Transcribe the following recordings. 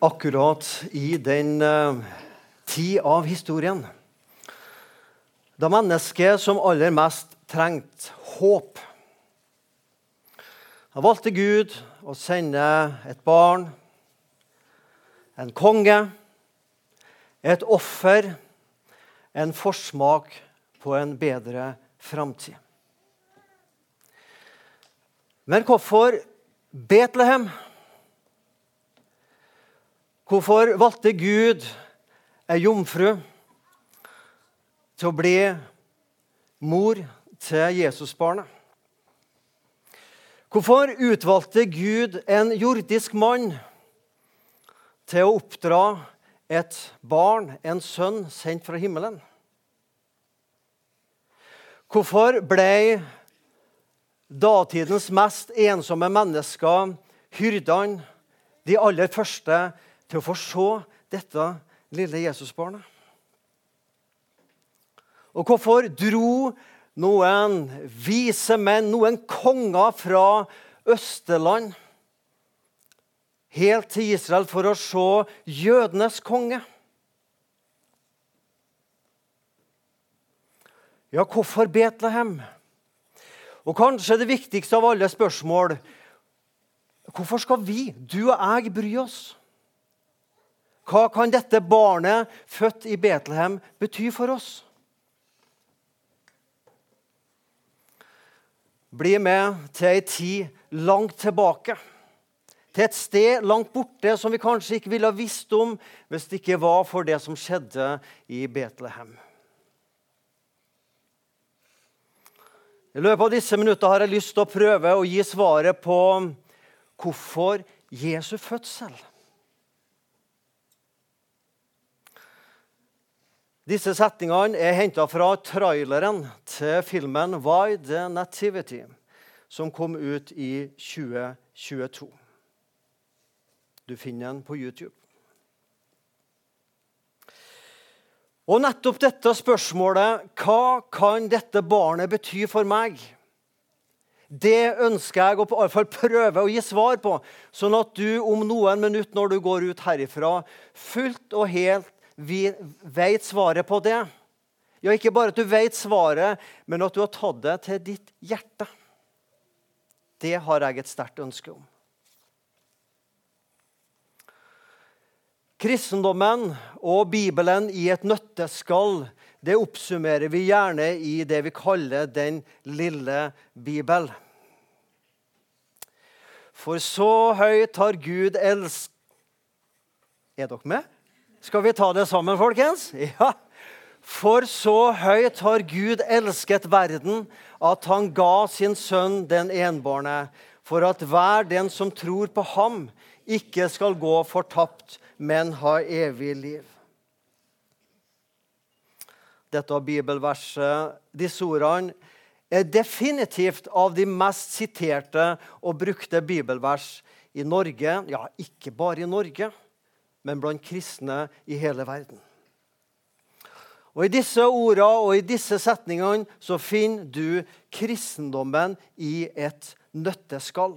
akkurat i den uh, tid av historien da mennesket som aller mest trengte håp. Da valgte Gud å sende et barn, en konge, et offer, en forsmak på en bedre framtid. Men hvorfor Betlehem? Hvorfor valgte Gud ei jomfru til å bli mor til Jesusbarnet? Hvorfor utvalgte Gud en jordisk mann til å oppdra et barn, en sønn, sendt fra himmelen? Hvorfor ble datidens mest ensomme mennesker hyrdene, de aller første til å få se dette lille Jesusbarnet. Og hvorfor dro noen vise menn, noen konger fra Østeland, helt til Israel for å se jødenes konge? Ja, hvorfor Betlehem? Og kanskje det viktigste av alle spørsmål Hvorfor skal vi, du og jeg, bry oss? Hva kan dette barnet født i Betlehem bety for oss? Bli med til ei tid langt tilbake. Til et sted langt borte som vi kanskje ikke ville ha visst om hvis det ikke var for det som skjedde i Betlehem. I løpet av disse minuttene har jeg lyst til å prøve å gi svaret på hvorfor Jesu fødsel. Disse setningene er henta fra traileren til filmen 'Why the Nativity', som kom ut i 2022. Du finner den på YouTube. Og nettopp dette spørsmålet hva kan dette barnet bety for meg? Det ønsker jeg å på alle fall prøve å gi svar på, sånn at du om noen minutter når du går ut herifra, fullt og helt vi vet svaret på det. Ja, ikke bare at du vet svaret, men at du har tatt det til ditt hjerte. Det har jeg et sterkt ønske om. Kristendommen og Bibelen i et nøtteskall det oppsummerer vi gjerne i det vi kaller Den lille bibel. For så høyt har Gud elsk... Er dere med? Skal vi ta det sammen, folkens? Ja. For så høyt har Gud elsket verden, at han ga sin sønn den enbårne, for at hver den som tror på ham, ikke skal gå fortapt, men ha evig liv. Dette bibelverset, disse ordene, er definitivt av de mest siterte og brukte bibelvers i Norge. Ja, ikke bare i Norge men blant kristne i hele verden. Og I disse ordene og i disse setningene så finner du kristendommen i et nøtteskall.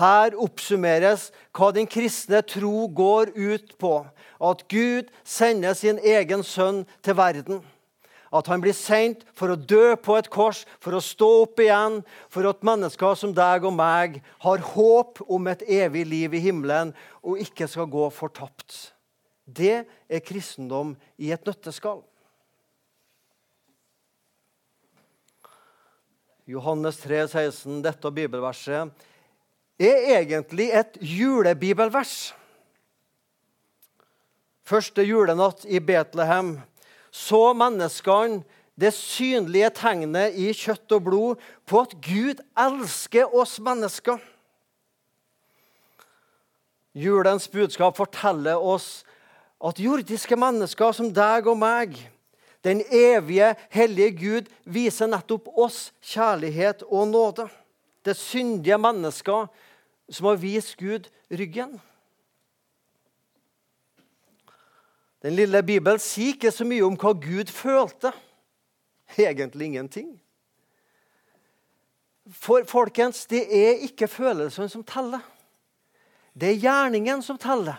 Her oppsummeres hva den kristne tro går ut på. At Gud sender sin egen sønn til verden at han blir sendt for å dø på et kors, for å stå opp igjen, for at mennesker som deg og meg har håp om et evig liv i himmelen og ikke skal gå fortapt. Det er kristendom i et nøtteskall. Johannes 3, 16, dette bibelverset, er egentlig et julebibelvers. Første julenatt i Betlehem så menneskene det synlige tegnet i kjøtt og blod på at Gud elsker oss mennesker. Julens budskap forteller oss at jordiske mennesker som deg og meg, den evige, hellige Gud, viser nettopp oss kjærlighet og nåde. Det syndige mennesker som har vist Gud ryggen. Den lille Bibelen sier ikke så mye om hva Gud følte. Egentlig ingenting. For folkens, det er ikke følelsene som teller. det er gjerningen som teller.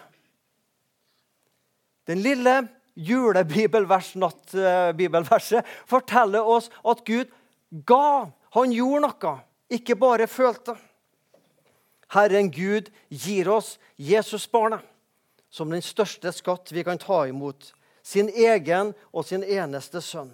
Den lille julebibelverset eh, forteller oss at Gud ga. Han gjorde noe, ikke bare følte. Herren Gud gir oss Jesusbarnet som den største skatt vi kan ta imot. Sin egen og sin eneste sønn.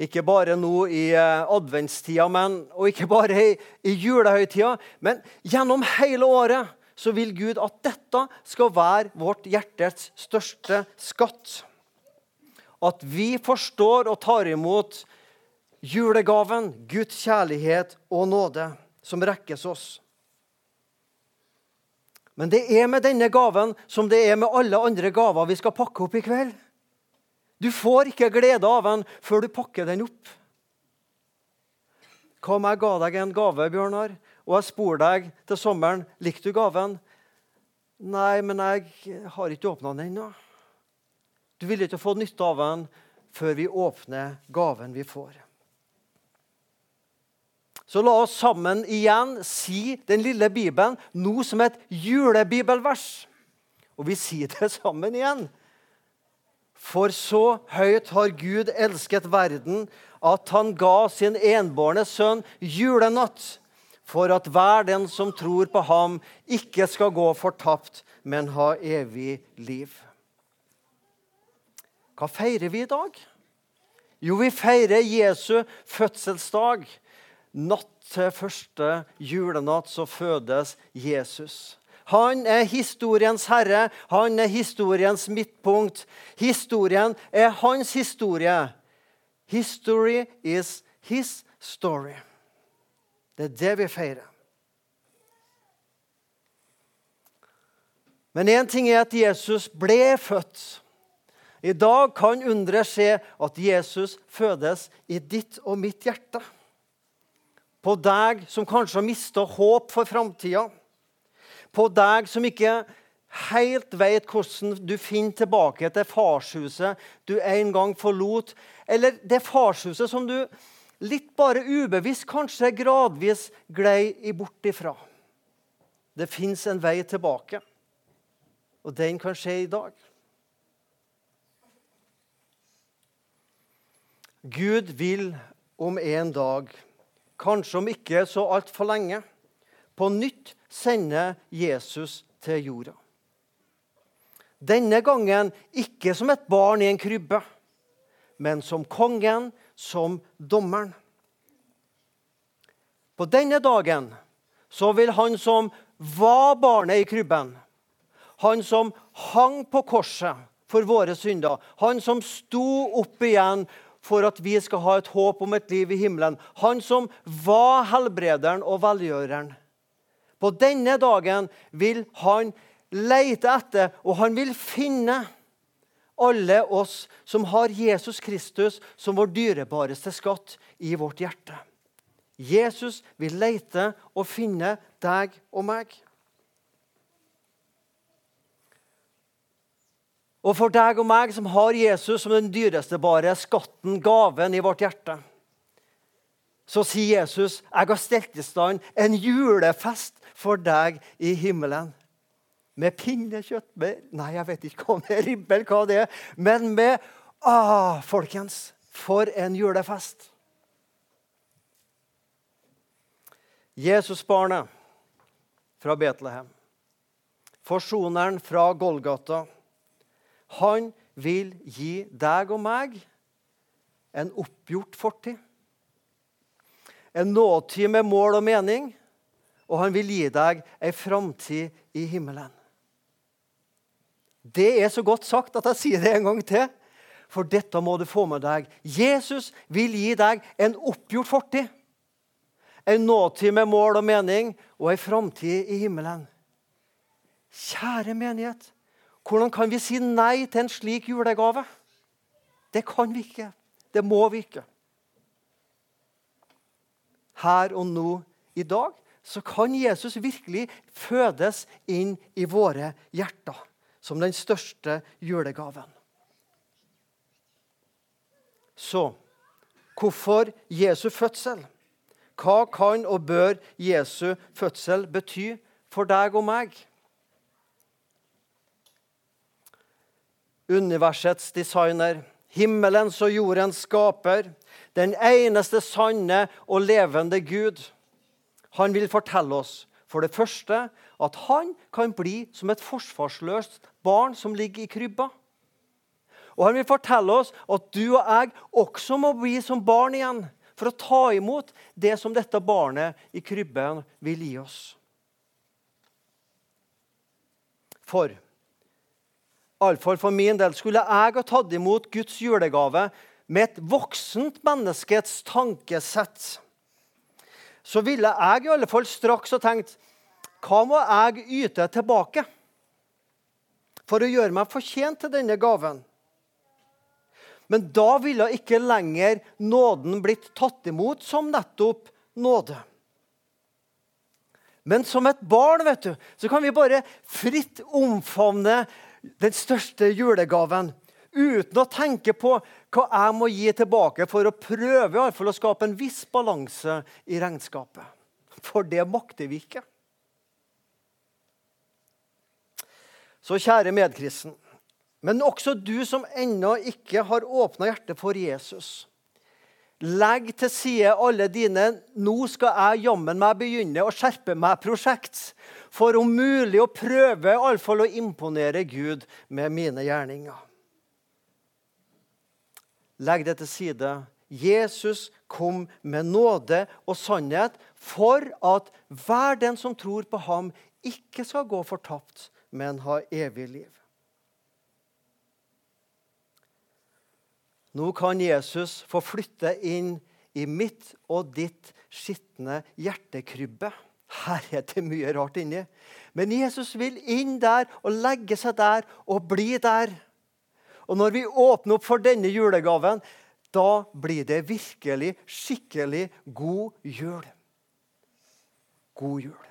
Ikke bare nå i eh, adventstida men, og ikke bare i, i julehøytida, men gjennom hele året så vil Gud at dette skal være vårt hjertets største skatt. At vi forstår og tar imot julegaven, Guds kjærlighet og nåde, som rekkes oss. Men det er med denne gaven som det er med alle andre gaver vi skal pakke opp i kveld. Du får ikke glede av den før du pakker den opp. Hva om jeg ga deg en gave, Bjørnar, og jeg spor deg til sommeren? Likte du gaven? Nei, men jeg har ikke åpna den ennå. Du vil ikke få nytte av den før vi åpner gaven vi får. Så la oss sammen igjen si den lille Bibelen nå som et julebibelvers. Og vi sier det sammen igjen. For så høyt har Gud elsket verden, at han ga sin enbårne sønn julenatt, for at hver den som tror på ham, ikke skal gå fortapt, men ha evig liv. Hva feirer vi i dag? Jo, vi feirer Jesu fødselsdag. Natt til første julenatt så fødes Jesus. Han er historiens herre, han er historiens midtpunkt. Historien er hans historie. History is his story. Det er det vi feirer. Men én ting er at Jesus ble født. I dag kan underet skje at Jesus fødes i ditt og mitt hjerte. På deg som kanskje har mista håp for framtida på deg som ikke helt vet hvordan du finner tilbake til farshuset du en gang forlot, eller det farshuset som du litt bare ubevisst, kanskje gradvis glei bort ifra. Det fins en vei tilbake, og den kan skje i dag. Gud vil om en dag, kanskje om ikke så altfor lenge, på nytt sender Jesus til jorda. Denne gangen ikke som et barn i en krybbe, men som kongen, som dommeren. På denne dagen så vil han som var barnet i krybben, han som hang på korset for våre synder, han som sto opp igjen for at vi skal ha et håp om et liv i himmelen, han som var helbrederen og velgjøreren, på denne dagen vil han lete etter, og han vil finne alle oss som har Jesus Kristus som vår dyrebareste skatt i vårt hjerte. Jesus vil lete og finne deg og meg. Og for deg og meg som har Jesus som den dyreste bare skatten, gaven i vårt hjerte, så sier Jesus jeg har stelt i stand en julefest for deg i himmelen. Med pinnekjøtt med, Nei, jeg vet ikke hva med ribbe eller hva det er. Men med ah, Folkens, for en julefest! Jesusbarnet fra Betlehem, forsoneren fra Golgata, han vil gi deg og meg en oppgjort fortid. En nåtid med mål og mening og han vil gi deg ei framtid i himmelen. Det er så godt sagt at jeg sier det en gang til, for dette må du få med deg. Jesus vil gi deg en oppgjort fortid, en nåtid med mål og mening og ei framtid i himmelen. Kjære menighet, hvordan kan vi si nei til en slik julegave? Det kan vi ikke. Det må vi ikke. Her og nå i dag så kan Jesus virkelig fødes inn i våre hjerter som den største julegaven. Så hvorfor Jesu fødsel? Hva kan og bør Jesu fødsel bety for deg og meg? Universets designer, himmelens og jordens skaper, den eneste sanne og levende Gud. Han vil fortelle oss for det første at han kan bli som et forsvarsløst barn som ligger i krybba. Og han vil fortelle oss at du og jeg også må bli som barn igjen for å ta imot det som dette barnet i krybben vil gi oss. For iallfall for min del skulle jeg ha tatt imot Guds julegave med et voksent menneskets tankesett, så ville jeg i alle fall straks ha tenkt hva må jeg yte tilbake for å gjøre meg fortjent til denne gaven? Men da ville ikke lenger nåden blitt tatt imot som nettopp nåde. Men som et barn vet du, så kan vi bare fritt omfavne den største julegaven uten å tenke på hva jeg må gi tilbake for å prøve i fall, å skape en viss balanse i regnskapet. For det makter vi ikke. Så kjære medkristen. Men også du som ennå ikke har åpna hjertet for Jesus. Legg til side alle dine 'nå skal jeg jammen meg begynne å skjerpe meg'-prosjekt, for om mulig å prøve iallfall å imponere Gud med mine gjerninger. Legg det til side. Jesus kom med nåde og sannhet for at hver den som tror på ham, ikke skal gå fortapt, men ha evig liv. Nå kan Jesus få flytte inn i mitt og ditt skitne hjertekrybbe. Her er det mye rart inni. Men Jesus vil inn der og legge seg der og bli der. Og når vi åpner opp for denne julegaven, da blir det virkelig, skikkelig god jul. God jul.